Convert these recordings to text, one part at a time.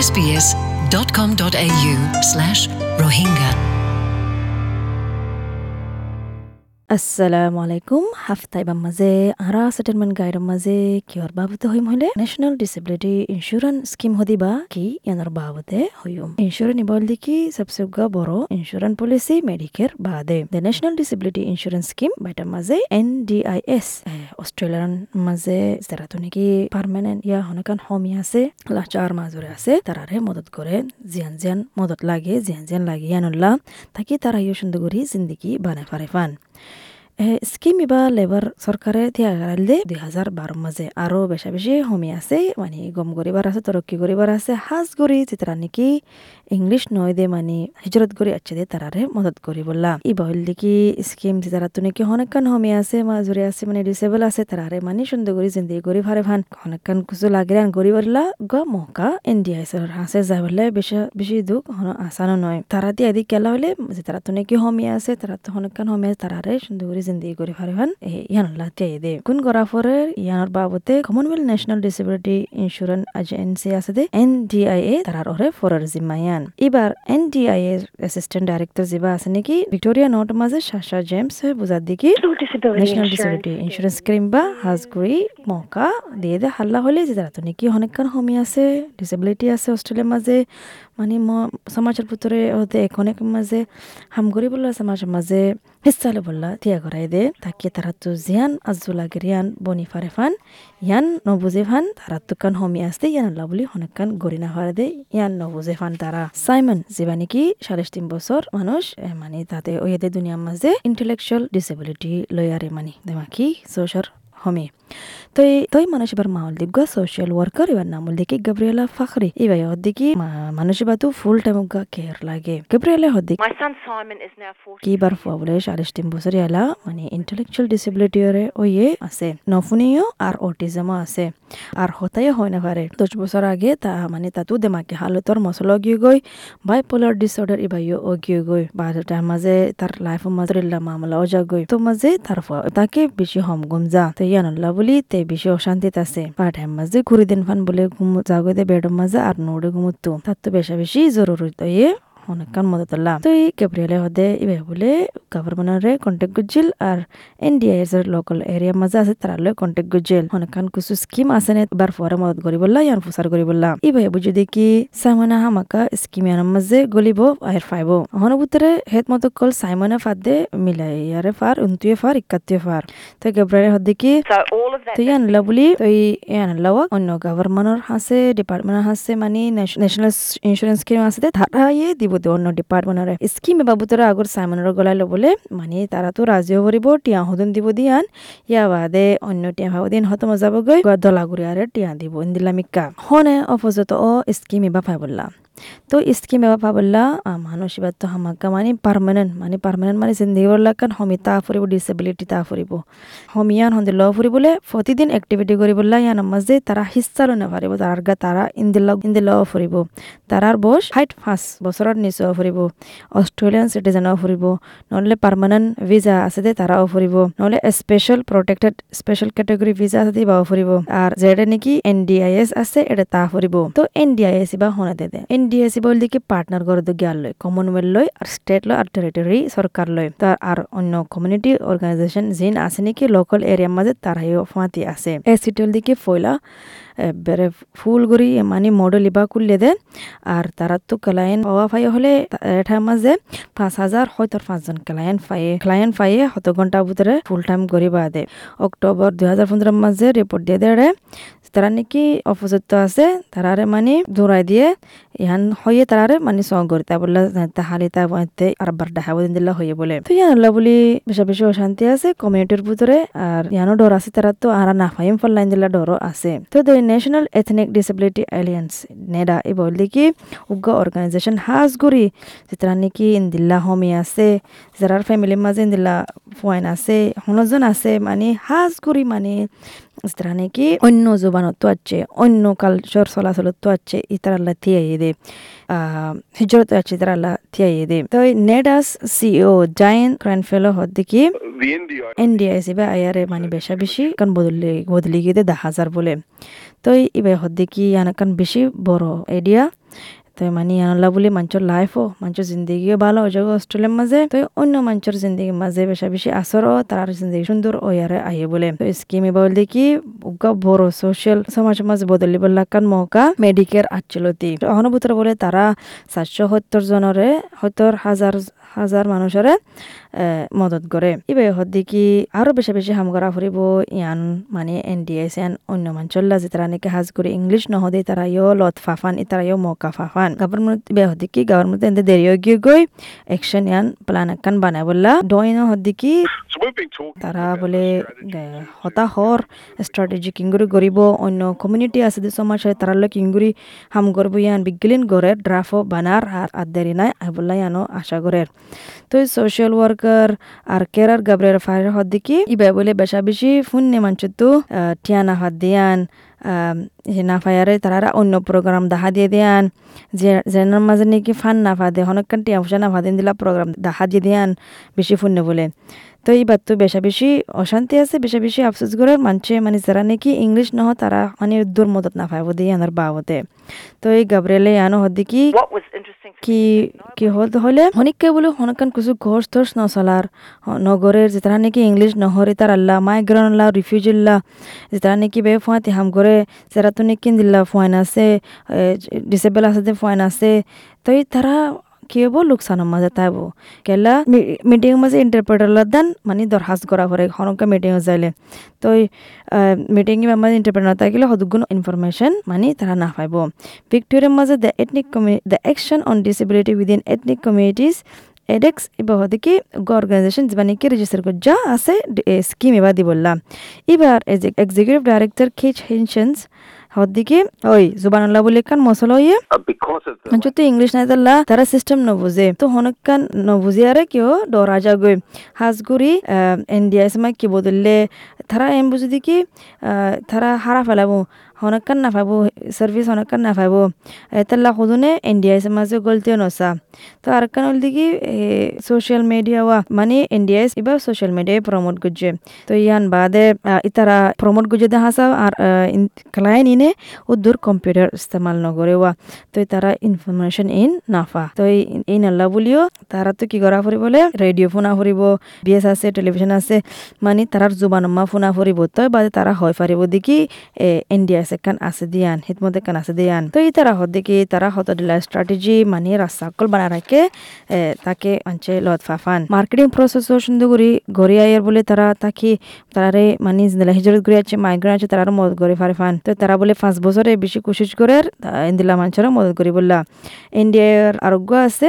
sbs.com.au slash rohingya আসসালামু আলাইকুম হাফতাইবার মাঝে আরা সেটেলমেন্ট গাইডৰ মাঝে কিয়র বাবতে হইম হলে ন্যাশনাল ডিসেবিলিটি ইন্স্যুরেন্স স্কিম হদিবা কি ইয়ানোর বাবতে হইম ইন্স্যুরেন্স ইবল দিকি সবসে বড় ইন্স্যুরেন্স পলিসি মেডিকের বাদে the National Disability Insurance Scheme বাইটার মাঝে এন ডি আই এস অস্ট্রেলিয়ার মাঝে যারা তো নাকি পার্মানেন্ট ইয়া হনকান হমি আছে লাচার মাজরে আছে তারারে মদত করে জিয়ান জিয়ান মদত লাগে জিয়ান জিয়ান লাগে ইয়ানুল্লাহ তাকি তারা ইয়ে সুন্দর করি জিন্দগি বানাই পারে ফান স্কিম ইবা লেবার সরকারে দিয়া গারাইলে দুই হাজার বারো মাঝে আরও বেশা বেশি হমি আছে মানে গম করিবার আছে তরক্কি করিবার আছে হাজ গরি যেতারা নাকি ইংলিশ নয় দে মানে হিজরত করি আছে দে তারারে মদত করি বললা ই বহিল দেখি স্কিম যেতারা তো নাকি অনেকক্ষণ হমি আছে মাজুরি আছে মানে ডিসেবল আছে তারারে মানে সুন্দর করি জিন্দগি করি ভারে ভান। অনেকক্ষণ কিছু লাগে আন করি বললা গ মহকা ইন্ডিয়া হাসে যাই বলে বেশি বেশি দুঃখ আসানো নয় তারা দিয়ে এদিক কেলা হলে যেতারা তো নাকি হমি আছে তারা তো অনেকক্ষণ হমি আছে তারারে সুন্দর করে জিন্দগি করে ফারিবান ইয়ান লাতিয়া দে। কোন করা পরে ইয়ানোর বাবতে Commonwealth National Disability Insurance Agency আছে the N D I A তারার ওরে ফরের জিম্মায়ান এবার এন ডি আই এর অ্যাসিস্ট্যান্ট ডাইরেক্টর জিবা আছে নাকি ভিক্টোরিয়া নট মাঝে শাসা জেমস বুঝার দিকে ন্যাশনাল ডিসেবিলিটি ইন্স্যুরেন্স ক্রিম বা হাজগুড়ি মৌকা দিয়ে দে। হাল্লা হলে যে তারা তো নাকি অনেকক্ষণ হমি আছে ডিসেবিলিটি আছে অস্ট্রেলিয়ার মাঝে মানে ম, সমাজের ভিতরে হতে অনেক মাঝে হামগরি বললা সমাজের মাঝে হিসালে বললা তিয়া করাই দে, তাকে তারা তো জিয়ান আজুলা গরিয়ান বনি ফারে ফান, ইয়ান নবুজে ফান, তারা তো কান হমি আসতে, ইয়ান আল্লাহ বলি অনেকক্ষণ গড়ি না ফারে দে, ইয়ান নবুজে ফান তারা। সাইমন যেবা নাকি সাড়ে তিন বছর মানুষ মানে তাতে ওইয়াদের দুনিয়ার মাঝে ইন্টেলেকচুয়াল ডিসেবিলিটি লয়ারে মানে দেমাকি সোশার হমি। তই তই মানুষ এবার মাউল দিগা সোশ্যাল ওয়ার্কার এবার নামুল দেখি গাব্রিয়েলা ফাখরি এবার হদ্দিকি মানুষ এবার তো ফুল টাইম গা কেয়ার লাগে গাব্রিয়েলা হদ্দিক My son Simon is now 40. কি বার ফুয়া বলে সাড়ে তিন বছর মানে ইন্টেলেকচুয়াল ডিসেবিলিটি ওয়ে আছে নফুনিও আর অটিজমও আছে আর হতাই হয় না পারে দশ বছর আগে তা মানে তাতো দেমাকে হালতর মশলা গিয়ে গই বাই পোলার ডিসঅর্ডার ইবাইও ও গিয়ে গই বা তার মাঝে তার লাইফের মাঝে মামলা অজা গই তো মাঝে তার তাকে বেশি হম গুম যা তো ইয়ানুল্লাহ বলি তে বেশি অশান্তিত আছে। পাঠার মাঝে ঘুরি দিন ফান বলে ঘুম জাগো দে বেডের মাঝে আর নোড়ে ঘুমতো তার তো বেশা বেশি জরুরি তো অনেকক্ষণ মদত আল্লাহ তো এই কেব্রিয়ালে হদে ইবে বলে গভর্নমেন্টরে কন্টেক্ট গুজিল আর এনডিআইএস এর লোকাল এরিয়া মাঝে আছে তারা লয় কন্টেক্ট গুজিল অনেকক্ষণ কিছু স্কিম আছে নে বার পরে মদত করি বললা ইয়ান ফুসার করি বললা ইবে বুঝি দেখি সাইমনা হামাকা স্কিম ইয়ানোর মাঝে গলিব আয়ের ফাইব হন ভিতরে হেত মতো কল সাইমনে ফাদ মিলাই ইয়ারে ফার উনতুয়ে ফার ইকাতুয়ে ফার তো কেব্রিয়ালে হদ দেখি So all of that. তো ইয়ান লা বলি তো ইয়ান লাওয়া অন্য গভর্নমেন্টর হাসে ডিপার্টমেন্টর হাসে মানে ন্যাশনাল ইন্স্যুরেন্স স্কিম আছে তারা ইয়ে দিব দে অন্য ডিপার্টমেন্টর স্কিম বাবুতৰা আগৰ চাইমনৰ গলাই বলে মানে তাৰাতো তো রাজিও করিব টিয়া সদন দিব দিয়ান। ইয়াৰ বাদে অন্য টিয়া ভাব দিন হতম যাবগৈ গই দলাগুড়ি আরে টিয়া দিব ইন্দিলামিকা হনে অপজত অ স্কিম এবা ফাই বললা তো স্কিম এবার পাবল্লা মানুষ এবার তো হামাকা মানে পারমানেন্ট মানে পারমানেন্ট মানে জিন্দগি বললা কান হমি তা ফুরিব ডিসেবিলিটি তা ফুরিব। হমিয়ান হন্দে ল ফুরিবলে প্রতিদিন এক্টিভিটি করি বললা ইয়ান মাঝে তারা হিস্সা লো নাপারিব তারার গা তারা ইন্দিল ইন্দি ল ফুরিব। তারার বয়স হাইট পাঁচ বছরের নিচেও ফুরিব। অস্ট্রেলিয়ান সিটিজেনও ফুরিব। নহলে পারমানেন্ট ভিসা আছে দে, তারাও ফুরিব। নহলে special protected special category visa আছে দিবাও ফুরিব। আর যেটা নাকি এনডিআইএস আছে, এটা তা ফুরিব। তো এনডিআইএস বা হনে দে দে এনডিএসি বল দিকে পার্টনার করে গিয়াল লয় কমনওয়েলথ লয় আর স্টেট লয় আর টেরিটরি সরকার লয়। তার আর অন্য কমিউনিটি অর্গানাইজেশন জিন আছে নাকি লোকাল এরিয়ার মাঝে তারাইও ফাঁতি আছে। এসিটল সিটল দিকে ফয়লা বেড়ে ফুল গড়ি মানে মডেল ইবা করলে দে। আর তারা তো ক্লায়েন্ট পাওয়া ফাই হলে এটা মাঝে পাঁচ হাজার হয়তো পাঁচজন ক্লায়েন্ট পাইয়ে ক্লায়েন্ট পাইয়ে শত ঘণ্টা ভিতরে ফুল টাইম করিবা দে। অক্টোবর দুই হাজার পনেরোর মাঝে রিপোর্ট দিয়ে দেয় তারা নাকি অপযুক্ত আছে তারারে মানে দৌড়াই দিয়ে। ইহান হয়ে তারারে মানে সং করি তা বললে তাহালি তা বইতে আর বার দেখাবো দিন দিলা হয়ে বলে। তো ইয়ান আল্লাহ বলি বেশি বেশি অশান্তি আছে কমিউনিটির ভিতরে আর ইয়ানো ডর আছে তারা তো আর না ফাইম ফল লাইন দিলা ডরও আছে। তো the National Ethnic Disability Alliance NADA এই বল দেখি উগ্র অর্গানাইজেশন হাজ গুড়ি যেতারা নাকি ইন্দিল্লা হোমি আছে, যারার ফ্যামিলির মাঝে ইন্দিল্লা ফুয়াইন আছে হনজন আছে মানে হাজ গুড়ি মানে যারা নাকি অন্য জোবানত আছে অন্য কালচার চলাচলত তো আছে ইতারাল্লা থিয়াই দে হিজরত আছে ইতারাল্লা থিয়াই দে তো নেডাস সিও জায়েন ক্রাইনফেলো হদ দেখি The NDI এনডিআইসি বা আয়ারে মানে বেশা বেশি কারণ বদলি বদলি গিয়ে দে হাজার বলে। তো ইবে হদ্দে কি আনাকান বেশি বড় এরিয়া তো মানে আনলা বলে মানুষের লাইফও মানুষের জিন্দগিও ভালো হয়ে যাবে অস্ট্রেলিয়ার মাঝে তো অন্য মানুষের জিন্দগির মাঝে বেশা বেশি আসর তার জিন্দগি সুন্দর ও ইয়ারে আহে বলে তো স্কিম এবার কি উগা বড় সোশ্যাল সমাজ মাঝে বদলি বললাকান মৌকা মেডিকের আচলতি অহনুভূতর বলে তারা সাতশো সত্তর জনরে সত্তর হাজার হাজার মানুষরে মদত করে ইবে হদ্দি কি আরও বেশি বেশি হাম করা ফুরিব ইয়ান মানে এন ডি এস এন অন্য মাঞ্চল্লা যে তারা নাকি হাজ করে ইংলিশ নহদে তারা ইয় লত ফাফান ইতারা ইয় মৌকা ফাফান। গভর্নমেন্ট ইবে হদ্দি কি গভর্নমেন্ট এন্দে দেরি গিয়ে গই একশন ইয়ান প্ল্যান একখান বানায় বললা। ডইন হদ্দি কি So we've been talking তারা বলে strategy. হতাহর স্ট্র্যাটেজি কিংগুরি গরিব অন্য কমিউনিটি আছে যে সমাজে তারা লোক কিংগুরি হাম গরব ইয়ান বিগলিন গড়ে ড্রাফও বানার আর আদারি নাই বললা ইয়ানো আশা গরের তো সোশ্যাল ওয়ার্কার আর কেরার গাবরের ফায়ার দিকে ইবে বলে বেশা বেশি ফোন নে মানছে তো টিয়ানা হাত দিয়ান না ফায়ারে তারা অন্য প্রোগ্রাম দেখা দিয়ে দিয়ান, যে জেনার মাঝে নাকি ফান না ফা দে হনকান টিয়া ফুসা না ফা দিন দিলা প্রোগ্রাম দেখা দিয়ে দিয়ান, বেশি ফুন বলে। তো এই বাত তো বেশা বেশি অশান্তি আছে বেশা বেশি আফসোস করে মানছে মানে যারা নাকি ইংলিশ নহ তারা মানে দূর মদত না পাইব দিয়ে আনার বাবতে। তো এই গাবরেলে আনো হদ্দি কি কি কি হল হলে? হনিককে বলে হনকান কিছু ঘোষ তোষ নচলার নগরের যে তারা নাকি ইংলিশ নহরে তার আল্লাহ মাইগ্রেন আল্লাহ রিফিউজিল্লা যে তারা নাকি বে ফুয়াতি হাম করে যারা তো নাকি দিল্লা ফুয়াইন আছে ডিসেবল আছে যে ফুয়াইন আছে। তো তারা কি হব লোকসানের মাঝে তাইব কেলা মিটিং মাঝে ইন্টারপ্রেটার দান মানে দরখাস্ত করা পরে হনকা মিটিং যাইলে। তো মিটিং মাঝে ইন্টারপ্রেটার থাকিলে সদগুণ ইনফরমেশন মানে তারা না পাইব ভিক্টোরিয়ার মাঝে দ্য এথনিক কমি the Action on Disability within Ethnic Communities ADEC এবার হদিকে অর্গানাইজেশন মানে কি রেজিস্টার করে যা আছে স্কিম এবার দি বললাম এবার এক্সিকিউটিভ ডাইরেক্টর খিচ হিনশনস হদিকে ওই জুবানুল্লাহ বলে কান মশলা হইয়ে Uh, because of the মানে তো ইংলিশ নাই তাল্লা তারা সিস্টেম নবুঝে তো হনকান নবুঝে আরে কেউ ডরা যাগৈ হাজগুড়ি ইন্ডিয়া সময় কি বদললে তারা এম বুঝি দেখি তারা হারা ফেলাবো। হনকান না পাবো সার্ভিস হনকান না পাবো তাল্লা খুদুনে ইন্ডিয়া সমাজে গলতিও নসা তো আর কান হল দেখি সোশ্যাল মিডিয়া ওয়া মানে ইন্ডিয়া এবার সোশ্যাল মিডিয়ায় প্রমোট করছে তো ইয়ান বাদে ইতারা প্রমোট করছে দেখা আর ক্লায়েন্ট ইনে উদ্দুর কম্পিউটার ইস্তেমাল নগরে ওয়া তো তারা ইনফরমেশন ইন নাফা তো এই নাল্লা বুলিও তারা তো কি করা ফুরিব বলে রেডিও ফোনা ফুরিব বিএস আছে টেলিভিশন আছে মানে তারার জুবানম্মা ফোনা ফুরিব তো বাদে তারা হয় পারিব দেখি ইন্ডিয়া হিতমতে কান আছে দিয়ান? তো এই তারা হদ দেখি তারা হত দিলা স্ট্র্যাটেজি মানে রাস্তাকল বানা রাখে তাকে আনছে লত ফাফান। মার্কেটিং প্রসেস সুন্দর করি, গড়ি আয়ের বলে তারা তাকে, তারারে মানে জিন্দলা হিজরত করে আছে মাইগ্রেন আছে তারার মদত করে ফারে ফান তো তারা বলে পাঁচ বছরে বেশি কোশিশ করে ইন্দিলা মানুষের মদত করি বললা। ইন্ডিয়ার আরোগ্য আছে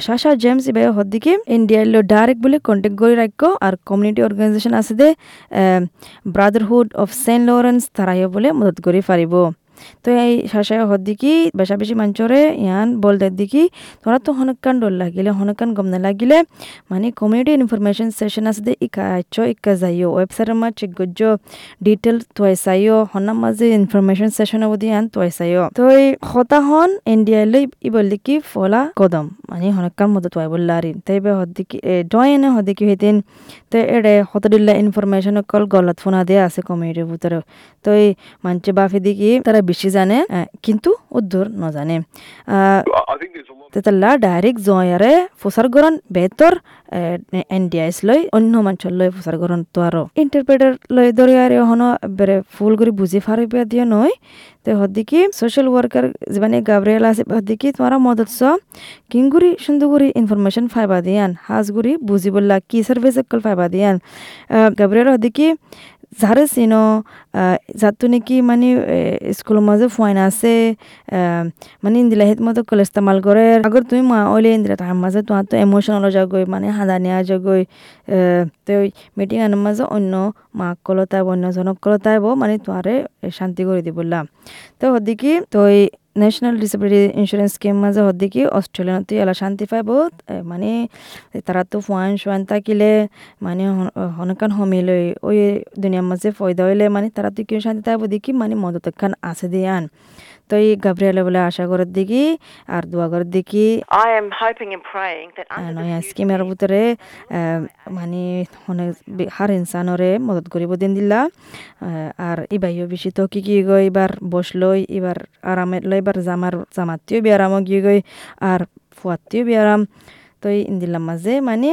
শাশা জেমস ইবাই হর দিকে ইন্ডিয়ার লো ডাইরেক্ট বলে কন্ট্যাক্ট করে রাখো আর কমিউনিটি অর্গানাইজেশন আছে the Brotherhood of Saint Laurence তারাইও বলে মদত করে পারিব তো এই শাসায় হদ্দিকি বেশা বেশি মাঞ্চরে, ইয়ান বল দিকি, তোরা তো হনকান ডর লাগিলে, হনকান গম না লাগিলে মানে কমিউনিটি ইনফরমেশন সেশন আছে ইকা আচ্ছ ইকা যাইও ওয়েবসাইটের মা চেক গজ্জ ডিটেল তোয়াইসাইও হনার মাঝে ইনফরমেশন সেশন অবধি ইয়ান তোয়াইসাইও তো এই হতা হন ইন্ডিয়া লই ই বললি কি, ফলা কদম মানে হনকান মতো তোয়াই বললারি তাই বে হদ্দিকি ডয়েনে হদ্দিকি হইতেন, তো এড়ে হতদিল্লা ইনফরমেশন কল গলত ফোনা দেয়া আছে কমিউনিটির ভিতরে তো এই মানছে বাফি দিকি, তারা বেশি জানে কিন্তু উদ্দুর নজানে. তেতাল্লা ডাইরেক্ট জয়ারে ফুসার গরন বেতর এনডিআইস লই অন্য মানুষের লই ফুসার গরন তো আরও ইন্টারপ্রেটার লই দরিয়ারে হন বেরে ফুল করে বুঝি ফারিবে দিয়ে নয় তো হদ্দিকি সোশ্যাল ওয়ার্কার মানে গাবরিয়াল আছে হদ্দিকি তোমারা মদত স কিংগুরি সুন্দরগুরি ইনফরমেশন ফাইবা দিয়ান হাজগুরি বুঝি বললা কি সার্ভিস কল ফাইবা দিয়ান। গাবরিয়াল হদ্দিকি যারে চিনো যাতো নাকি মানে স্কুলের মাঝে ফুয়াইন আছে মানে ইন্দিলা হেত মতো কলে ইস্তেমাল করে আগর তুমি মা ওলে ইন্দিলা তার মাঝে তোমার তো এমোশনাল যাগৈ মানে হাদা নেওয়া যাগৈ তো মিটিং আনার মাঝে অন্য মাক কলতাইব অন্য জনক মানে তোমারে শান্তি করে দি বললাম তো হদিকি তো ন্যাশনাল ডিসেবিলিটি ইন্স্যুরেন্স স্কিম মাঝে হদ্দিকি অস্ট্রেলিয়াতে এলা শান্তি পাইব মানে তারা তো ফুয়ান শুয়ান থাকিলে মানে হনকান হমিল, ওই দুনিয়ার মাঝে ফয়দা হইলে মানে তারা তো কেউ শান্তি পাইব দেখি মানে মদত খান আছে দিয়ান। তো তো এই গাবরিয়ালে বলে আশা করার দিকে আর দোয়া করার দিকে। নয়া স্কিমের ভিতরে মানে অনেক হার ইনসানরে মদত করিব দিন দিলা। আর ইবাইও বেশি তো কি কি গই এবার বসলই এবার আরামে লই এবার জামার জামাতিও বি আরাম গিয়ে গই আর ফুয়াতিও বি আরাম তো এই মাঝে মানে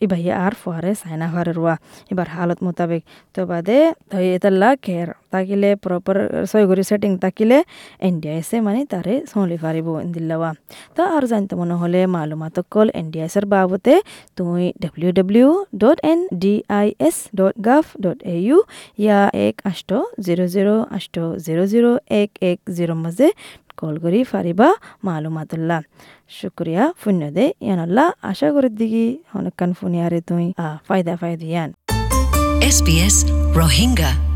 ইবাইয়া আর ফুয়ারে সাইনা হারে রুয়া এবার হালত মোতাবেক তো বাদে তো এতাল্লা কেয়ার তাকিলে প্রপার সয়গরি সেটিং তাকিলে এনডিআইএসে মানে তারে চলি পারিব ইন্দিল্লাওয়া তো আর জানতে মনে হলে মালুমাত কল এনডিআইএসের বাবতে তুই W W dot N D I S dot gov dot A U ইয়া এক আষ্ট জিরো জিরো আষ্ট জিরো জিরো এক এক জিরো মাঝে কল করি ফারিবা মালুমাতুল্লাহ শুক্রিয়া ফুন্য দে ইয়ানল্লাহ আশা করি দিগি অনেকক্ষণ ফোনিয়ারে তুই আ ফায়দা ফায়দিয়ান SBS Rohingya.